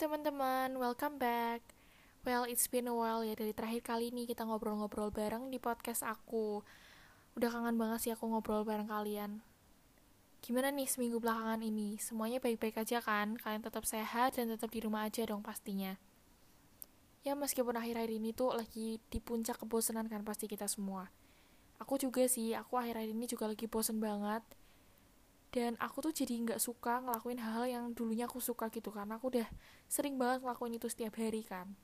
teman-teman, welcome back. Well, it's been a while ya dari terakhir kali ini kita ngobrol-ngobrol bareng di podcast aku. Udah kangen banget sih aku ngobrol bareng kalian. Gimana nih seminggu belakangan ini? Semuanya baik-baik aja kan? Kalian tetap sehat dan tetap di rumah aja dong pastinya. Ya meskipun akhir-akhir ini tuh lagi di puncak kebosanan kan pasti kita semua. Aku juga sih, aku akhir-akhir ini juga lagi bosen banget dan aku tuh jadi nggak suka ngelakuin hal-hal yang dulunya aku suka gitu karena aku udah sering banget ngelakuin itu setiap hari kan.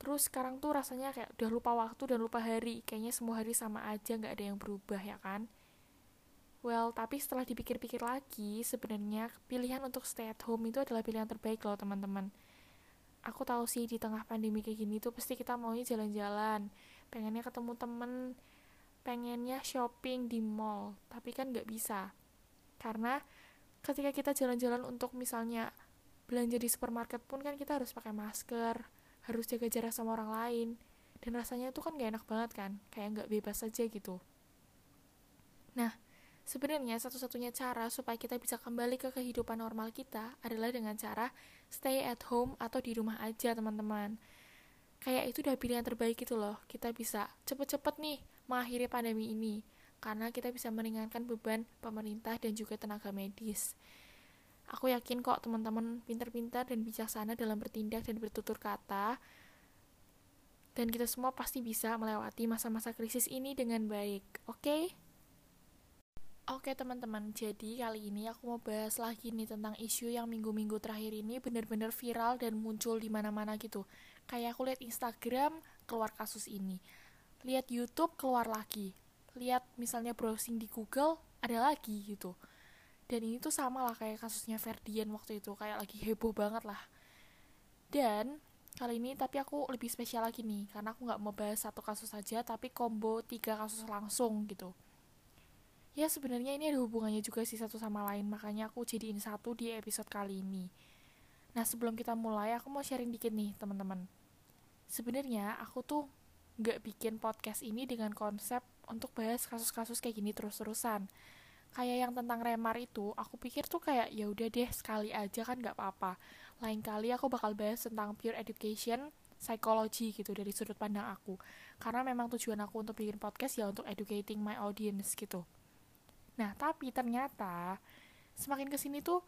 Terus sekarang tuh rasanya kayak udah lupa waktu dan lupa hari. Kayaknya semua hari sama aja nggak ada yang berubah ya kan? Well tapi setelah dipikir-pikir lagi sebenarnya pilihan untuk stay at home itu adalah pilihan terbaik loh teman-teman. Aku tahu sih di tengah pandemi kayak gini tuh pasti kita maunya jalan-jalan. Pengennya ketemu temen. Pengennya shopping di mall. Tapi kan nggak bisa karena ketika kita jalan-jalan untuk misalnya belanja di supermarket pun kan kita harus pakai masker harus jaga jarak sama orang lain. Dan rasanya itu kan gak enak banget kan kayak nggak bebas saja gitu. Nah sebenarnya satu-satunya cara supaya kita bisa kembali ke kehidupan normal kita adalah dengan cara stay at home atau di rumah aja teman-teman. Kayak itu udah pilihan terbaik gitu loh. Kita bisa cepet-cepet nih mengakhiri pandemi ini karena kita bisa meringankan beban pemerintah dan juga tenaga medis. Aku yakin kok teman-teman pintar-pintar dan bijaksana dalam bertindak dan bertutur kata, dan kita semua pasti bisa melewati masa-masa krisis ini dengan baik, oke? Okay? Oke teman-teman, jadi kali ini aku mau bahas lagi nih tentang isu yang minggu-minggu terakhir ini benar-benar viral dan muncul di mana-mana gitu. Kayak aku lihat Instagram keluar kasus ini, lihat YouTube keluar lagi, lihat misalnya browsing di Google ada lagi gitu. Dan ini tuh sama lah kayak kasusnya Ferdian waktu itu kayak lagi heboh banget lah. Dan kali ini tapi aku lebih spesial lagi nih karena aku nggak mau bahas satu kasus saja tapi combo tiga kasus langsung gitu. Ya sebenarnya ini ada hubungannya juga sih satu sama lain makanya aku jadiin satu di episode kali ini. Nah sebelum kita mulai aku mau sharing dikit nih teman-teman. Sebenarnya aku tuh nggak bikin podcast ini dengan konsep untuk bahas kasus-kasus kayak gini terus-terusan. Kayak yang tentang remar itu aku pikir tuh kayak ya udah deh sekali aja kan nggak apa-apa. Lain kali aku bakal bahas tentang pure education psychology gitu dari sudut pandang aku. Karena memang tujuan aku untuk bikin podcast ya untuk educating my audience gitu. Nah tapi ternyata semakin ke sini tuh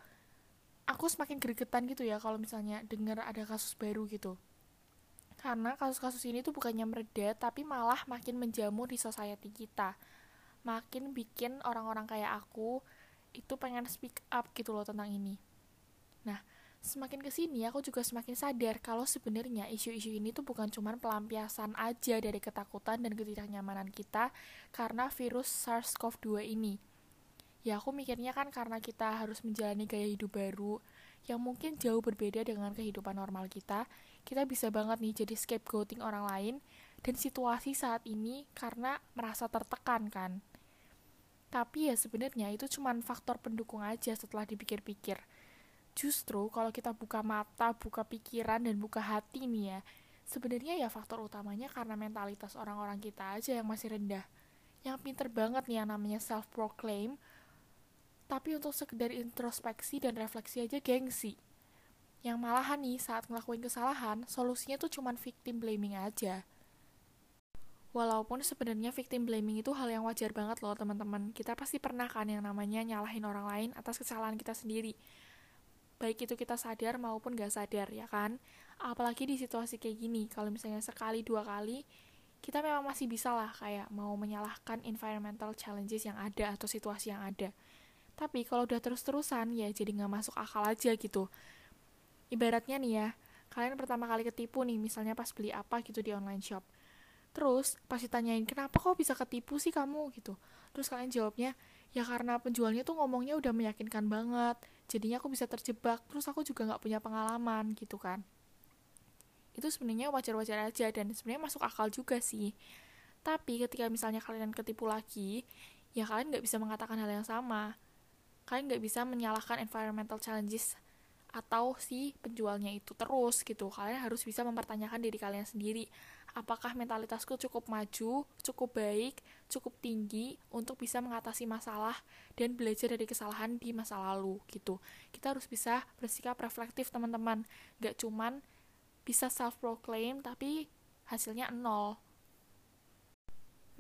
aku semakin gregetan gitu ya kalau misalnya dengar ada kasus baru gitu karena kasus-kasus ini tuh bukannya mereda, tapi malah makin menjamur di society kita. Makin bikin orang-orang kayak aku itu pengen speak up gitu loh tentang ini. Nah, semakin ke sini aku juga semakin sadar kalau sebenarnya isu-isu ini tuh bukan cuma pelampiasan aja dari ketakutan dan ketidaknyamanan kita karena virus SARS-CoV-2 ini. Ya aku mikirnya kan karena kita harus menjalani gaya hidup baru yang mungkin jauh berbeda dengan kehidupan normal kita, kita bisa banget nih jadi scapegoating orang lain dan situasi saat ini karena merasa tertekan kan. Tapi ya sebenarnya itu cuma faktor pendukung aja setelah dipikir-pikir. Justru kalau kita buka mata, buka pikiran, dan buka hati nih ya, sebenarnya ya faktor utamanya karena mentalitas orang-orang kita aja yang masih rendah. Yang pinter banget nih yang namanya self-proclaim, tapi untuk sekedar introspeksi dan refleksi aja gengsi yang malahan nih saat ngelakuin kesalahan, solusinya tuh cuman victim blaming aja. Walaupun sebenarnya victim blaming itu hal yang wajar banget loh teman-teman. Kita pasti pernah kan yang namanya nyalahin orang lain atas kesalahan kita sendiri. Baik itu kita sadar maupun gak sadar ya kan. Apalagi di situasi kayak gini, kalau misalnya sekali dua kali, kita memang masih bisa lah kayak mau menyalahkan environmental challenges yang ada atau situasi yang ada. Tapi kalau udah terus-terusan ya jadi gak masuk akal aja gitu. Ibaratnya nih ya kalian pertama kali ketipu nih misalnya pas beli apa gitu di online shop. Terus pas ditanyain kenapa kok bisa ketipu sih kamu? gitu. Terus kalian jawabnya ya karena penjualnya tuh ngomongnya udah meyakinkan banget. Jadinya aku bisa terjebak. Terus aku juga nggak punya pengalaman gitu kan. Itu sebenarnya wajar-wajar aja dan sebenarnya masuk akal juga sih. Tapi ketika misalnya kalian ketipu lagi ya kalian nggak bisa mengatakan hal yang sama kalian nggak bisa menyalahkan environmental challenges atau si penjualnya itu terus gitu kalian harus bisa mempertanyakan diri kalian sendiri apakah mentalitasku cukup maju, cukup baik, cukup tinggi untuk bisa mengatasi masalah dan belajar dari kesalahan di masa lalu gitu. Kita harus bisa bersikap reflektif teman-teman, gak cuman bisa self proclaim tapi hasilnya nol.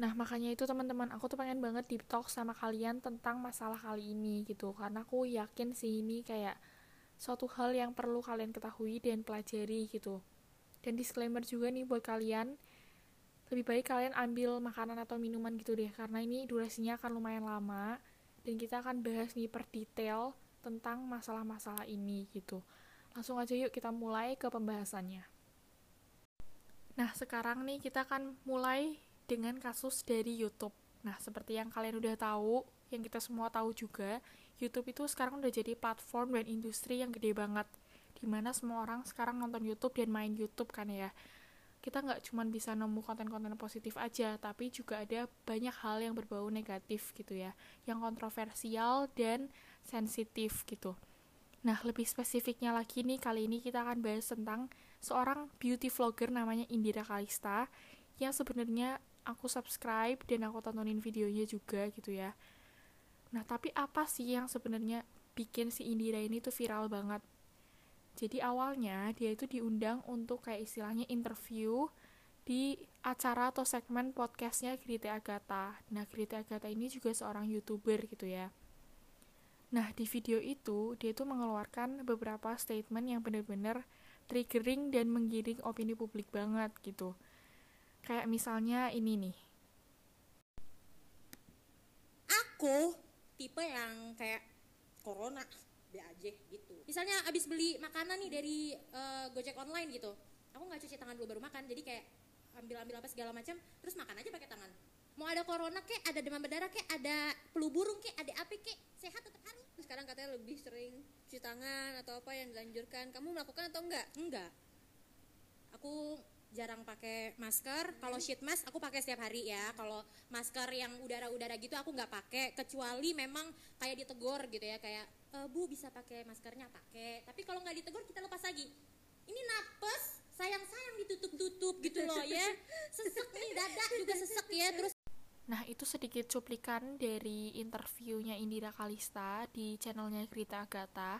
Nah makanya itu teman-teman aku tuh pengen banget deep talk sama kalian tentang masalah kali ini gitu. Karena aku yakin sih ini kayak suatu hal yang perlu kalian ketahui dan pelajari gitu. Dan disclaimer juga nih buat kalian lebih baik kalian ambil makanan atau minuman gitu deh karena ini durasinya akan lumayan lama dan kita akan bahas nih per detail tentang masalah-masalah ini gitu. Langsung aja yuk kita mulai ke pembahasannya. Nah sekarang nih kita akan mulai dengan kasus dari YouTube. Nah, seperti yang kalian udah tahu, yang kita semua tahu juga, YouTube itu sekarang udah jadi platform dan industri yang gede banget. Di mana semua orang sekarang nonton YouTube dan main YouTube kan ya. Kita nggak cuma bisa nemu konten-konten positif aja, tapi juga ada banyak hal yang berbau negatif gitu ya. Yang kontroversial dan sensitif gitu. Nah, lebih spesifiknya lagi nih, kali ini kita akan bahas tentang seorang beauty vlogger namanya Indira Kalista yang sebenarnya aku subscribe dan aku tontonin videonya juga gitu ya nah tapi apa sih yang sebenarnya bikin si Indira ini tuh viral banget jadi awalnya dia itu diundang untuk kayak istilahnya interview di acara atau segmen podcastnya Grite Agatha. Nah, Grite Agatha ini juga seorang youtuber gitu ya. Nah, di video itu dia itu mengeluarkan beberapa statement yang benar-benar triggering dan menggiring opini publik banget gitu. Kayak misalnya ini nih. Aku tipe yang kayak corona be aja gitu. Misalnya abis beli makanan nih dari uh, Gojek online gitu. Aku nggak cuci tangan dulu baru makan. Jadi kayak ambil-ambil apa segala macam terus makan aja pakai tangan. Mau ada corona kek, ada demam berdarah kek, ada flu burung kek, ada apa kek, sehat tetap harus. Terus sekarang katanya lebih sering cuci tangan atau apa yang dilanjurkan. Kamu melakukan atau enggak? Enggak. Aku jarang pakai masker. Kalau sheet mask aku pakai setiap hari ya. Kalau masker yang udara-udara gitu aku nggak pakai kecuali memang kayak ditegur gitu ya kayak e, Bu bisa pakai maskernya pakai. Tapi kalau nggak ditegur kita lepas lagi. Ini napes sayang-sayang ditutup-tutup gitu loh ya. Sesek nih dada juga sesek ya. Terus Nah, itu sedikit cuplikan dari interviewnya Indira Kalista di channelnya Grita Agatha.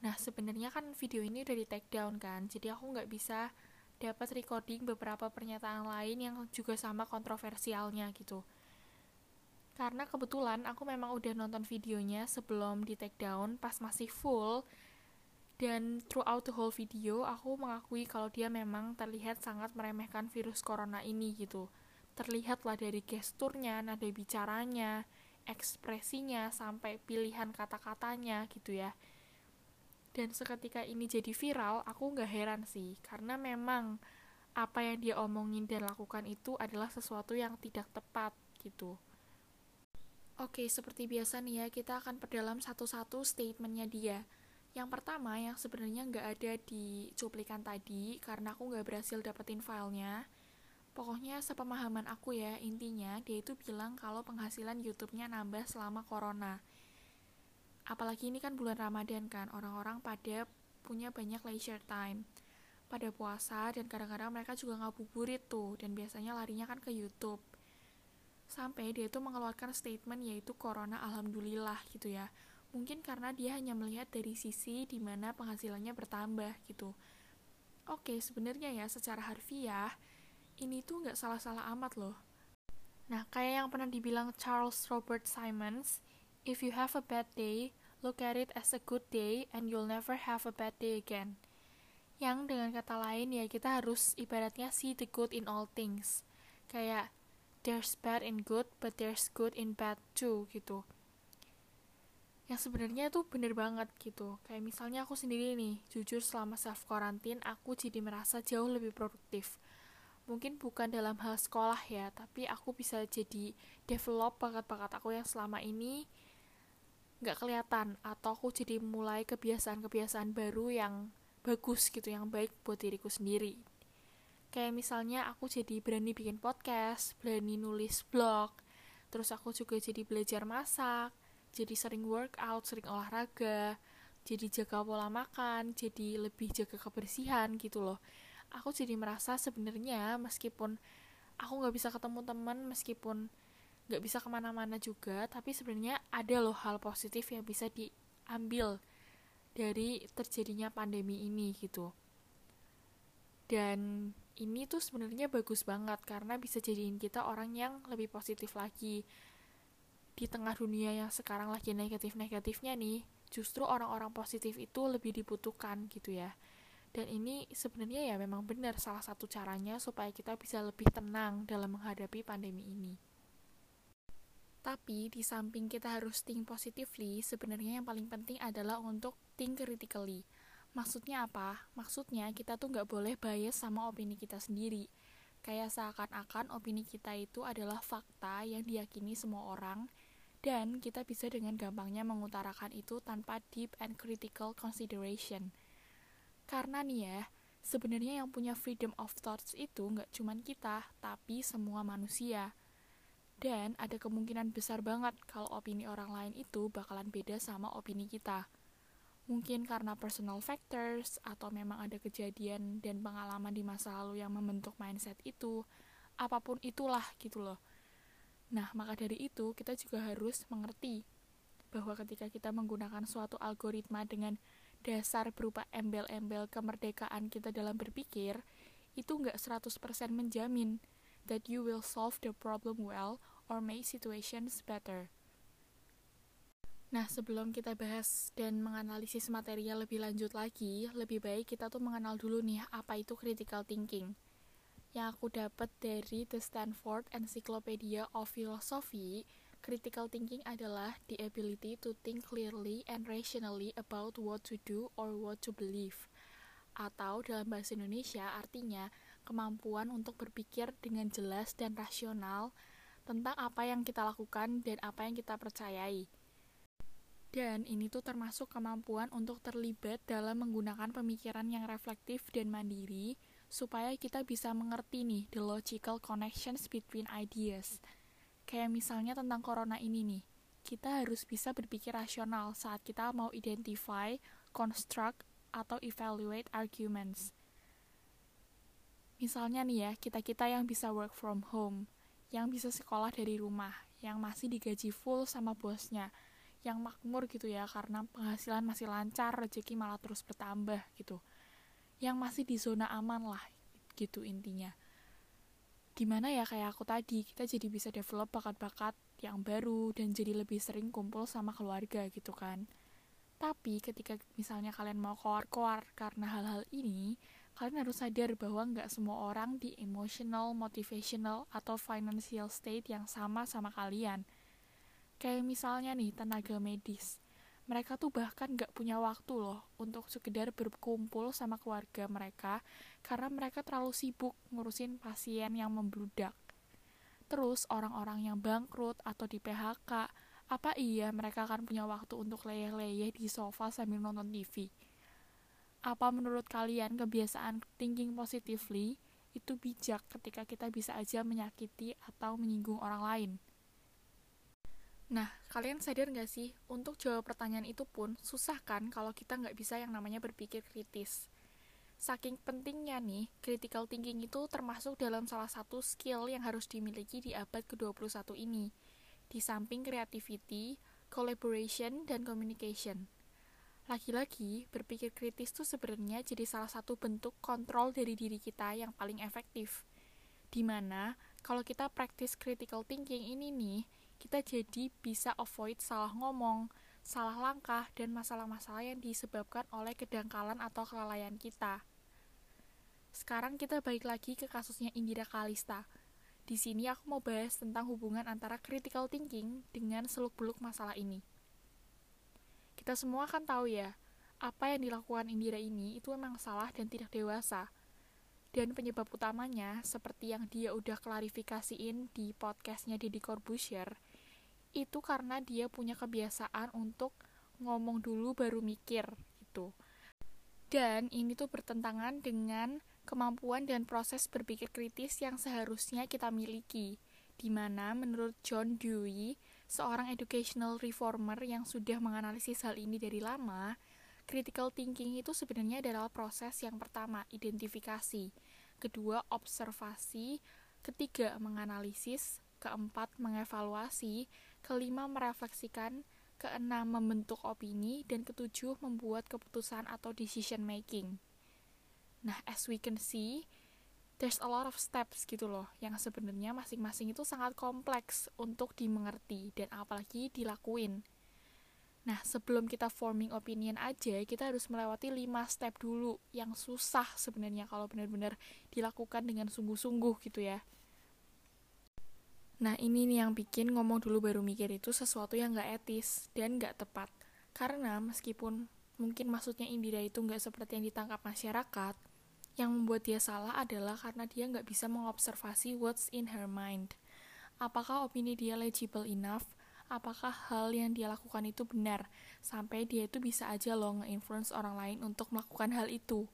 Nah, sebenarnya kan video ini udah di take down kan, jadi aku nggak bisa dapat recording beberapa pernyataan lain yang juga sama kontroversialnya gitu. Karena kebetulan aku memang udah nonton videonya sebelum di take down pas masih full. Dan throughout the whole video aku mengakui kalau dia memang terlihat sangat meremehkan virus corona ini gitu. Terlihat lah dari gesturnya, nada bicaranya, ekspresinya, sampai pilihan kata-katanya gitu ya dan seketika ini jadi viral aku nggak heran sih karena memang apa yang dia omongin dan lakukan itu adalah sesuatu yang tidak tepat gitu Oke, seperti biasa nih ya, kita akan perdalam satu-satu statementnya dia. Yang pertama, yang sebenarnya nggak ada di cuplikan tadi, karena aku nggak berhasil dapetin filenya. Pokoknya sepemahaman aku ya, intinya dia itu bilang kalau penghasilan YouTube-nya nambah selama corona apalagi ini kan bulan Ramadan kan orang-orang pada punya banyak leisure time. Pada puasa dan kadang-kadang mereka juga ngabuburit tuh dan biasanya larinya kan ke YouTube. Sampai dia itu mengeluarkan statement yaitu corona alhamdulillah gitu ya. Mungkin karena dia hanya melihat dari sisi di mana penghasilannya bertambah gitu. Oke sebenarnya ya secara harfiah ini tuh nggak salah-salah amat loh. Nah kayak yang pernah dibilang Charles Robert Simons If you have a bad day, look at it as a good day and you'll never have a bad day again. Yang dengan kata lain ya kita harus ibaratnya see the good in all things. Kayak there's bad in good but there's good in bad too gitu. Yang sebenarnya tuh bener banget gitu. Kayak misalnya aku sendiri nih, jujur selama self quarantine aku jadi merasa jauh lebih produktif mungkin bukan dalam hal sekolah ya, tapi aku bisa jadi develop bakat-bakat aku yang selama ini nggak kelihatan atau aku jadi mulai kebiasaan-kebiasaan baru yang bagus gitu yang baik buat diriku sendiri. Kayak misalnya aku jadi berani bikin podcast berani nulis blog terus aku juga jadi belajar masak jadi sering workout sering olahraga jadi jaga pola makan jadi lebih jaga kebersihan gitu loh. Aku jadi merasa sebenarnya meskipun aku nggak bisa ketemu teman meskipun nggak bisa ke mana-mana juga tapi sebenarnya ada loh hal positif yang bisa diambil dari terjadinya pandemi ini gitu. Dan ini tuh sebenarnya bagus banget karena bisa jadiin kita orang yang lebih positif lagi. Di tengah dunia yang sekarang lagi negatif-negatifnya nih justru orang-orang positif itu lebih dibutuhkan gitu ya. Dan ini sebenarnya ya memang benar salah satu caranya supaya kita bisa lebih tenang dalam menghadapi pandemi ini. Tapi di samping kita harus think positively, sebenarnya yang paling penting adalah untuk think critically. Maksudnya apa? Maksudnya kita tuh nggak boleh bias sama opini kita sendiri. Kayak seakan-akan opini kita itu adalah fakta yang diyakini semua orang, dan kita bisa dengan gampangnya mengutarakan itu tanpa deep and critical consideration – karena nih ya, sebenarnya yang punya freedom of thoughts itu nggak cuma kita, tapi semua manusia. Dan ada kemungkinan besar banget kalau opini orang lain itu bakalan beda sama opini kita. Mungkin karena personal factors, atau memang ada kejadian dan pengalaman di masa lalu yang membentuk mindset itu, apa pun itulah gitu loh. Nah, maka dari itu kita juga harus mengerti bahwa ketika kita menggunakan suatu algoritma dengan dasar berupa embel-embel kemerdekaan kita dalam berpikir, itu nggak 100% menjamin that you will solve the problem well or make situations better. Nah, sebelum kita bahas dan menganalisis material lebih lanjut lagi, lebih baik kita tuh mengenal dulu nih apa itu critical thinking. Yang aku dapat dari The Stanford Encyclopedia of Philosophy, Critical thinking adalah the ability to think clearly and rationally about what to do or what to believe. Atau dalam bahasa Indonesia artinya kemampuan untuk berpikir dengan jelas dan rasional tentang apa yang kita lakukan dan apa yang kita percayai. Dan ini tuh termasuk kemampuan untuk terlibat dalam menggunakan pemikiran yang reflektif dan mandiri supaya kita bisa mengerti nih the logical connections between ideas Kayak misalnya tentang corona ini nih, kita harus bisa berpikir rasional saat kita mau identify, construct, atau evaluate arguments. Misalnya nih ya, kita-kita yang bisa work from home, yang bisa sekolah dari rumah, yang masih digaji full sama bosnya, yang makmur gitu ya karena penghasilan masih lancar, rezeki malah terus bertambah gitu. Yang masih di zona aman lah gitu intinya gimana ya kayak aku tadi kita jadi bisa develop bakat-bakat yang baru dan jadi lebih sering kumpul sama keluarga gitu kan tapi ketika misalnya kalian mau koar-koar karena hal-hal ini kalian harus sadar bahwa nggak semua orang di emotional, motivational, atau financial state yang sama sama kalian kayak misalnya nih tenaga medis mereka tuh bahkan gak punya waktu loh untuk sekedar berkumpul sama keluarga mereka karena mereka terlalu sibuk ngurusin pasien yang membludak. Terus orang-orang yang bangkrut atau di PHK, apa iya mereka akan punya waktu untuk leyeh-leyeh di sofa sambil nonton TV? Apa menurut kalian kebiasaan thinking positively itu bijak ketika kita bisa aja menyakiti atau menyinggung orang lain? Nah, kalian sadar nggak sih, untuk jawab pertanyaan itu pun susah kan kalau kita nggak bisa yang namanya berpikir kritis. Saking pentingnya nih, critical thinking itu termasuk dalam salah satu skill yang harus dimiliki di abad ke-21 ini, di samping creativity, collaboration, dan communication. Lagi-lagi, berpikir kritis itu sebenarnya jadi salah satu bentuk kontrol dari diri kita yang paling efektif. Di mana, kalau kita praktis critical thinking ini nih, kita jadi bisa avoid salah ngomong, salah langkah, dan masalah-masalah yang disebabkan oleh kedangkalan atau kelalaian kita. Sekarang kita balik lagi ke kasusnya Indira Kalista. Di sini aku mau bahas tentang hubungan antara critical thinking dengan seluk-beluk masalah ini. Kita semua kan tahu ya, apa yang dilakukan Indira ini itu memang salah dan tidak dewasa. Dan penyebab utamanya, seperti yang dia udah klarifikasiin di podcastnya Deddy Corbuzier, itu karena dia punya kebiasaan untuk ngomong dulu baru mikir gitu. Dan ini tuh bertentangan dengan kemampuan dan proses berpikir kritis yang seharusnya kita miliki. Di mana menurut John Dewey, seorang educational reformer yang sudah menganalisis hal ini dari lama, Critical thinking itu sebenarnya adalah proses yang pertama, identifikasi. Kedua, observasi. Ketiga, menganalisis. Keempat, mengevaluasi. Kelima, merefleksikan. Keenam, membentuk opini. Dan ketujuh, membuat keputusan atau decision making. Nah, as we can see, there's a lot of steps gitu loh yang sebenarnya masing-masing itu sangat kompleks untuk dimengerti dan apalagi dilakuin. Nah, sebelum kita forming opinion aja, kita harus melewati 5 step dulu yang susah sebenarnya kalau benar-benar dilakukan dengan sungguh-sungguh gitu ya. Nah, ini nih yang bikin ngomong dulu baru mikir itu sesuatu yang gak etis dan gak tepat. Karena meskipun mungkin maksudnya Indira itu gak seperti yang ditangkap masyarakat, yang membuat dia salah adalah karena dia nggak bisa mengobservasi what's in her mind. Apakah opini dia legible enough? Apakah hal yang dia lakukan itu benar? Sampai dia itu bisa aja loh nge-influence orang lain untuk melakukan hal itu.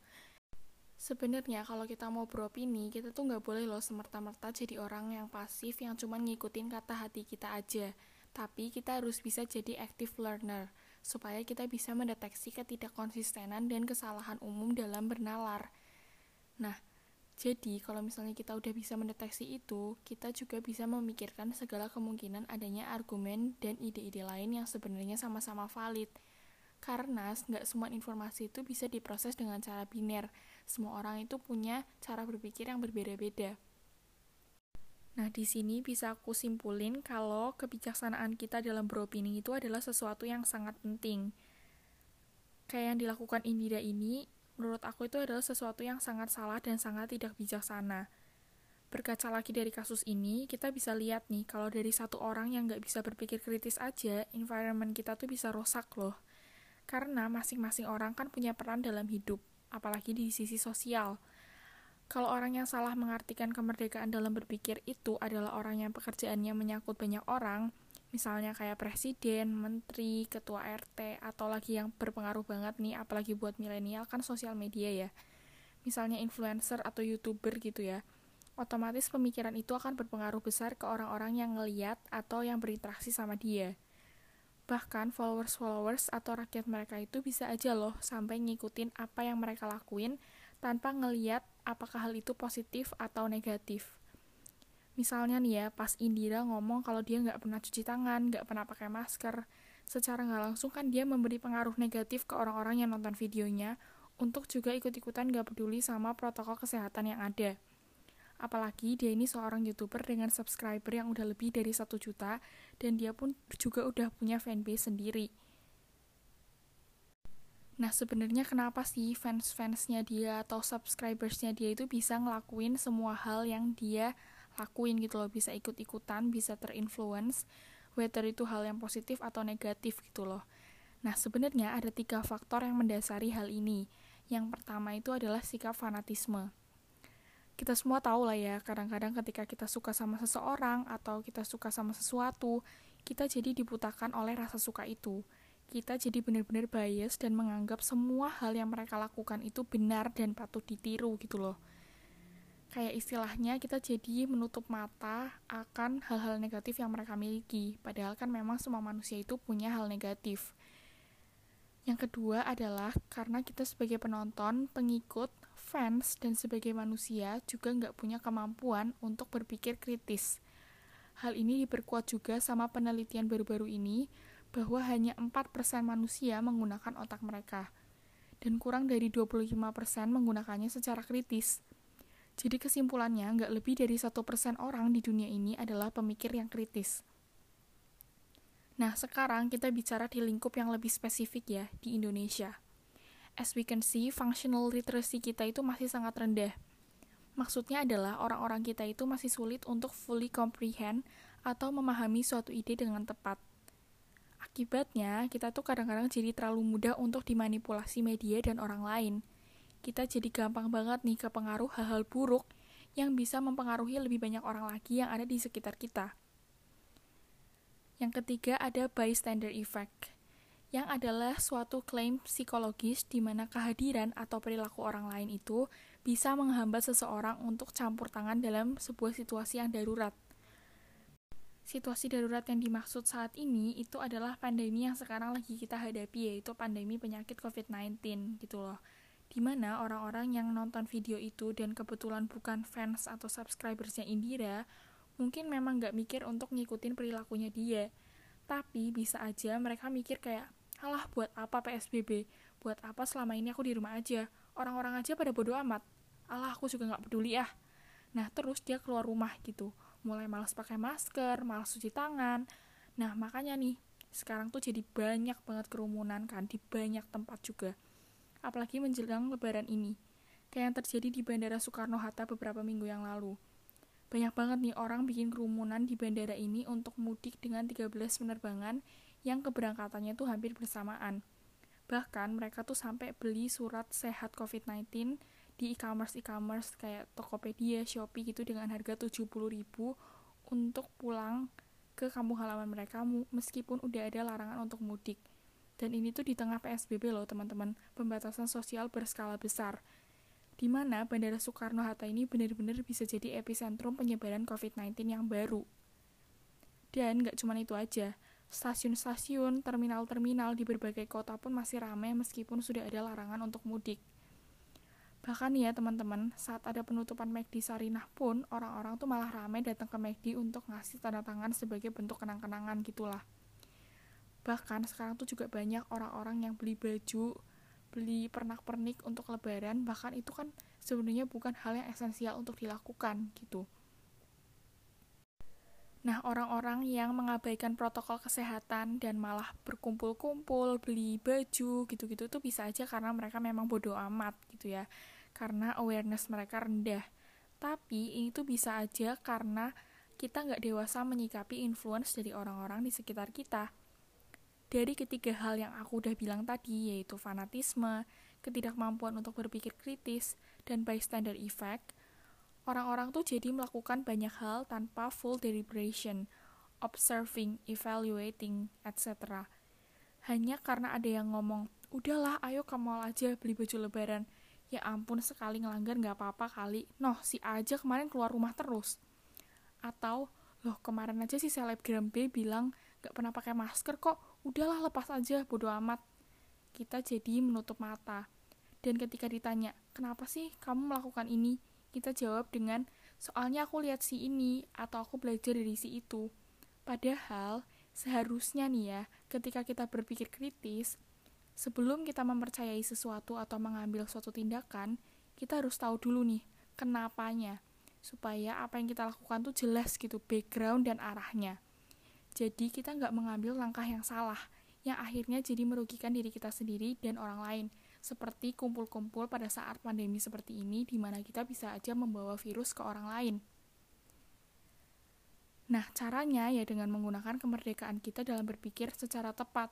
Sebenarnya kalau kita mau beropini, kita tuh nggak boleh loh semerta-merta jadi orang yang pasif yang cuma ngikutin kata hati kita aja. Tapi kita harus bisa jadi active learner, supaya kita bisa mendeteksi ketidakkonsistenan dan kesalahan umum dalam bernalar. Nah, jadi kalau misalnya kita udah bisa mendeteksi itu, kita juga bisa memikirkan segala kemungkinan adanya argumen dan ide-ide lain yang sebenarnya sama-sama valid. Karena nggak semua informasi itu bisa diproses dengan cara biner. Semua orang itu punya cara berpikir yang berbeda-beda. Nah, di sini bisa aku simpulin kalau kebijaksanaan kita dalam beropini itu adalah sesuatu yang sangat penting. Kayak yang dilakukan Indira ini, menurut aku itu adalah sesuatu yang sangat salah dan sangat tidak bijaksana. Berkaca lagi dari kasus ini, kita bisa lihat nih, kalau dari satu orang yang nggak bisa berpikir kritis aja, environment kita tuh bisa rusak loh. Karena masing-masing orang kan punya peran dalam hidup, apalagi di sisi sosial. Kalau orang yang salah mengartikan kemerdekaan dalam berpikir itu adalah orang yang pekerjaannya menyangkut banyak orang, misalnya kayak presiden, menteri, ketua RT, atau lagi yang berpengaruh banget nih, apalagi buat milenial kan sosial media ya. Misalnya influencer atau youtuber gitu ya. Otomatis pemikiran itu akan berpengaruh besar ke orang-orang yang ngeliat atau yang berinteraksi sama dia. Bahkan followers-followers atau rakyat mereka itu bisa aja loh sampai ngikutin apa yang mereka lakuin tanpa ngeliat apakah hal itu positif atau negatif. Misalnya nih ya, pas Indira ngomong kalau dia nggak pernah cuci tangan, nggak pernah pakai masker, secara nggak langsung kan dia memberi pengaruh negatif ke orang-orang yang nonton videonya untuk juga ikut-ikutan nggak peduli sama protokol kesehatan yang ada. Apalagi dia ini seorang youtuber dengan subscriber yang udah lebih dari satu juta dan dia pun juga udah punya fanbase sendiri. Nah sebenarnya kenapa sih fans-fansnya dia atau subscribersnya dia itu bisa ngelakuin semua hal yang dia lakuin gitu loh bisa ikut-ikutan bisa terinfluence whether itu hal yang positif atau negatif gitu loh. Nah sebenarnya ada tiga faktor yang mendasari hal ini. Yang pertama itu adalah sikap fanatisme. Kita semua tahu lah ya kadang-kadang ketika kita suka sama seseorang atau kita suka sama sesuatu kita jadi dibutakan oleh rasa suka itu. Kita jadi benar-benar bias dan menganggap semua hal yang mereka lakukan itu benar dan patut ditiru gitu loh kayak istilahnya kita jadi menutup mata akan hal-hal negatif yang mereka miliki. Padahal kan memang semua manusia itu punya hal negatif. Yang kedua adalah karena kita sebagai penonton, pengikut, fans, dan sebagai manusia juga nggak punya kemampuan untuk berpikir kritis. Hal ini diperkuat juga sama penelitian baru-baru ini bahwa hanya 4% manusia menggunakan otak mereka dan kurang dari 25% menggunakannya secara kritis. Jadi kesimpulannya, nggak lebih dari satu persen orang di dunia ini adalah pemikir yang kritis. Nah, sekarang kita bicara di lingkup yang lebih spesifik ya, di Indonesia. As we can see, functional literacy kita itu masih sangat rendah. Maksudnya adalah orang-orang kita itu masih sulit untuk fully comprehend atau memahami suatu ide dengan tepat. Akibatnya, kita tuh kadang-kadang jadi terlalu mudah untuk dimanipulasi media dan orang lain – kita jadi gampang banget nih kepengaruh hal-hal buruk yang bisa mempengaruhi lebih banyak orang lagi yang ada di sekitar kita. Yang ketiga ada bystander effect, yang adalah suatu klaim psikologis di mana kehadiran atau perilaku orang lain itu bisa menghambat seseorang untuk campur tangan dalam sebuah situasi yang darurat. Situasi darurat yang dimaksud saat ini itu adalah pandemi yang sekarang lagi kita hadapi yaitu pandemi penyakit COVID-19 gitu loh. Di mana orang-orang yang nonton video itu dan kebetulan bukan fans atau subscribersnya Indira, mungkin memang nggak mikir untuk ngikutin perilakunya dia. Tapi bisa aja mereka mikir kayak, alah buat apa PSBB? Buat apa selama ini aku di rumah aja? Orang-orang aja pada bodo amat. Alah aku juga nggak peduli ah. Nah terus dia keluar rumah gitu mulai malas pakai masker, malas cuci tangan. Nah, makanya nih, sekarang tuh jadi banyak banget kerumunan kan di banyak tempat juga. Apalagi menjelang lebaran ini. Kayak yang terjadi di Bandara Soekarno-Hatta beberapa minggu yang lalu. Banyak banget nih orang bikin kerumunan di bandara ini untuk mudik dengan 13 penerbangan yang keberangkatannya tuh hampir bersamaan. Bahkan mereka tuh sampai beli surat sehat COVID-19 di e-commerce e-commerce kayak Tokopedia, Shopee gitu dengan harga 70.000 untuk pulang ke kampung halaman mereka meskipun udah ada larangan untuk mudik. Dan ini tuh di tengah PSBB loh teman-teman, pembatasan sosial berskala besar. Di mana Bandara Soekarno-Hatta ini benar-benar bisa jadi epicentrum penyebaran COVID-19 yang baru. Dan nggak cuma itu aja, stasiun-stasiun, terminal-terminal di berbagai kota pun masih ramai meskipun sudah ada larangan untuk mudik. Bahkan ya teman-teman, saat ada penutupan McD Sarinah pun, orang-orang tuh malah ramai datang ke McD untuk ngasih tanda tangan sebagai bentuk kenang-kenangan gitulah. Bahkan sekarang tuh juga banyak orang-orang yang beli baju, beli pernak-pernik untuk lebaran, bahkan itu kan sebenarnya bukan hal yang esensial untuk dilakukan gitu. Nah, orang-orang yang mengabaikan protokol kesehatan dan malah berkumpul-kumpul, beli baju gitu-gitu tuh bisa aja karena mereka memang bodoh amat gitu ya. Karena awareness mereka rendah. Tapi ini tuh bisa aja karena kita nggak dewasa menyikapi influence dari orang-orang di sekitar kita. Dari ketiga hal yang aku udah bilang tadi, yaitu fanatisme, ketidakmampuan untuk berpikir kritis, dan bystander effect, Orang-orang tuh jadi melakukan banyak hal tanpa full deliberation, observing, evaluating, etc. Hanya karena ada yang ngomong, udahlah ayo ke mall aja beli baju lebaran. Ya ampun sekali ngelanggar nggak apa-apa kali. Noh, si aja kemarin keluar rumah terus. Atau, loh kemarin aja si selebgram B bilang nggak pernah pakai masker kok. Udahlah lepas aja, bodo amat. Kita jadi menutup mata. Dan ketika ditanya, kenapa sih kamu melakukan ini? kita jawab dengan soalnya aku lihat si ini atau aku belajar dari si itu. Padahal seharusnya nih ya, ketika kita berpikir kritis, sebelum kita mempercayai sesuatu atau mengambil suatu tindakan, kita harus tahu dulu nih kenapanya supaya apa yang kita lakukan tuh jelas gitu background dan arahnya. Jadi kita nggak mengambil langkah yang salah, yang akhirnya jadi merugikan diri kita sendiri dan orang lain seperti kumpul-kumpul pada saat pandemi seperti ini di mana kita bisa aja membawa virus ke orang lain. Nah, caranya ya dengan menggunakan kemerdekaan kita dalam berpikir secara tepat,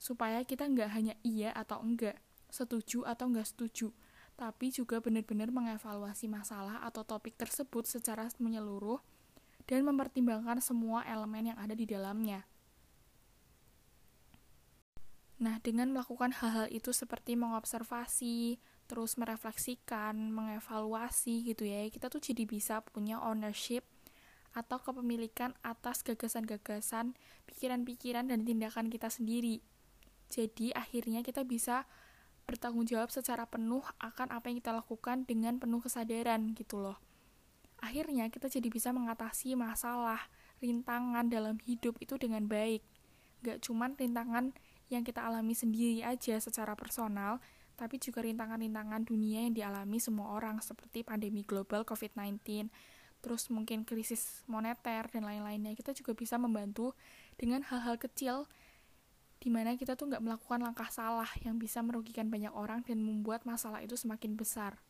supaya kita nggak hanya iya atau enggak, setuju atau enggak setuju, tapi juga benar-benar mengevaluasi masalah atau topik tersebut secara menyeluruh dan mempertimbangkan semua elemen yang ada di dalamnya. Nah, dengan melakukan hal-hal itu seperti mengobservasi, terus merefleksikan, mengevaluasi gitu ya, kita tuh jadi bisa punya ownership atau kepemilikan atas gagasan-gagasan, pikiran-pikiran, dan tindakan kita sendiri. Jadi, akhirnya kita bisa bertanggung jawab secara penuh akan apa yang kita lakukan dengan penuh kesadaran gitu loh. Akhirnya kita jadi bisa mengatasi masalah, rintangan dalam hidup itu dengan baik. Gak cuman rintangan yang kita alami sendiri aja secara personal, tapi juga rintangan-rintangan dunia yang dialami semua orang seperti pandemi global COVID-19, terus mungkin krisis moneter dan lain-lainnya. Kita juga bisa membantu dengan hal-hal kecil di mana kita tuh nggak melakukan langkah salah yang bisa merugikan banyak orang dan membuat masalah itu semakin besar.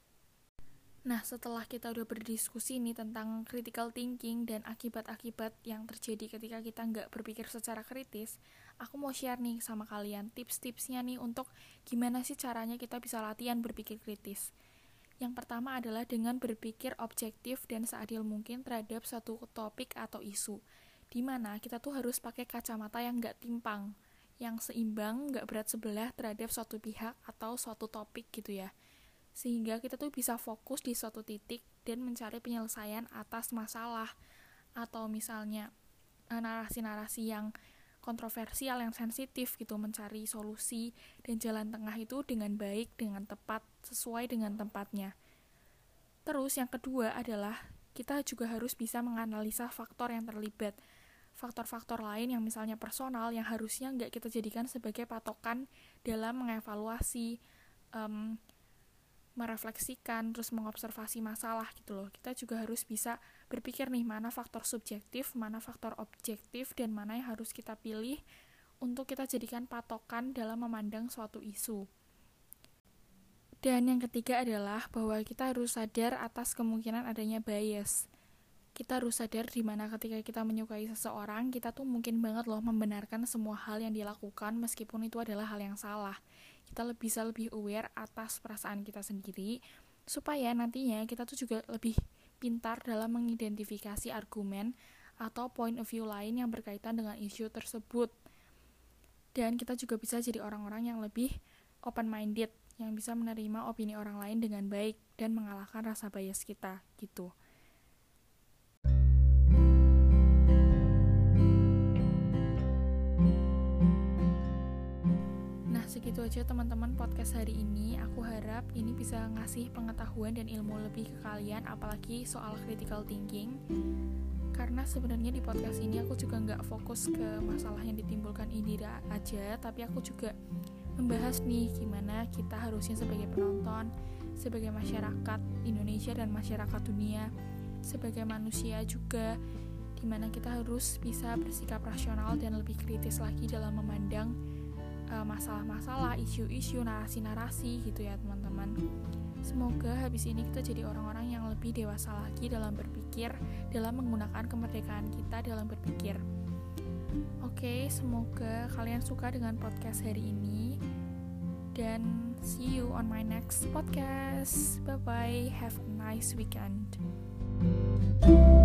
Nah, setelah kita udah berdiskusi nih tentang critical thinking dan akibat-akibat yang terjadi ketika kita nggak berpikir secara kritis, aku mau share nih sama kalian tips-tipsnya nih untuk gimana sih caranya kita bisa latihan berpikir kritis. Yang pertama adalah dengan berpikir objektif dan seadil mungkin terhadap satu topik atau isu, di mana kita tuh harus pakai kacamata yang nggak timpang, yang seimbang, nggak berat sebelah terhadap suatu pihak atau suatu topik gitu ya sehingga kita tuh bisa fokus di suatu titik dan mencari penyelesaian atas masalah. Atau misalnya eh, narasi-narasi yang kontroversial yang sensitif gitu mencari solusi dan jalan tengah itu dengan baik dengan tepat sesuai dengan tempatnya. Terus yang kedua adalah kita juga harus bisa menganalisa faktor yang terlibat. Faktor-faktor lain yang misalnya personal yang harusnya nggak kita jadikan sebagai patokan dalam mengevaluasi um, merefleksikan terus mengobservasi masalah gitu loh. Kita juga harus bisa berpikir nih mana faktor subjektif mana faktor objektif dan mana yang harus kita pilih untuk kita jadikan patokan dalam memandang suatu isu. Dan yang ketiga adalah bahwa kita harus sadar atas kemungkinan adanya bias. Kita harus sadar di mana ketika kita menyukai seseorang, kita tuh mungkin banget loh membenarkan semua hal yang dilakukan meskipun itu adalah hal yang salah. Kita lebih bisa lebih aware atas perasaan kita sendiri supaya nantinya kita tuh juga lebih pintar dalam mengidentifikasi argumen atau point of view lain yang berkaitan dengan isu tersebut. Dan kita juga bisa jadi orang-orang yang lebih open minded, yang bisa menerima opini orang lain dengan baik dan mengalahkan rasa bias kita gitu. Segitu aja teman-teman podcast hari ini. Aku harap ini bisa ngasih pengetahuan dan ilmu lebih ke kalian, apalagi soal critical thinking. Karena sebenarnya di podcast ini aku juga nggak fokus ke masalah yang ditimbulkan Indira aja, tapi aku juga membahas nih gimana kita harusnya sebagai penonton, sebagai masyarakat Indonesia dan masyarakat dunia, sebagai manusia juga, di mana kita harus bisa bersikap rasional dan lebih kritis lagi dalam memandang masalah-masalah, isu-isu, narasi-narasi gitu ya teman-teman. Semoga habis ini kita jadi orang-orang yang lebih dewasa lagi dalam berpikir, dalam menggunakan kemerdekaan kita dalam berpikir. Oke, semoga kalian suka dengan podcast hari ini. Dan see you on my next podcast. Bye bye. Have a nice weekend. thank you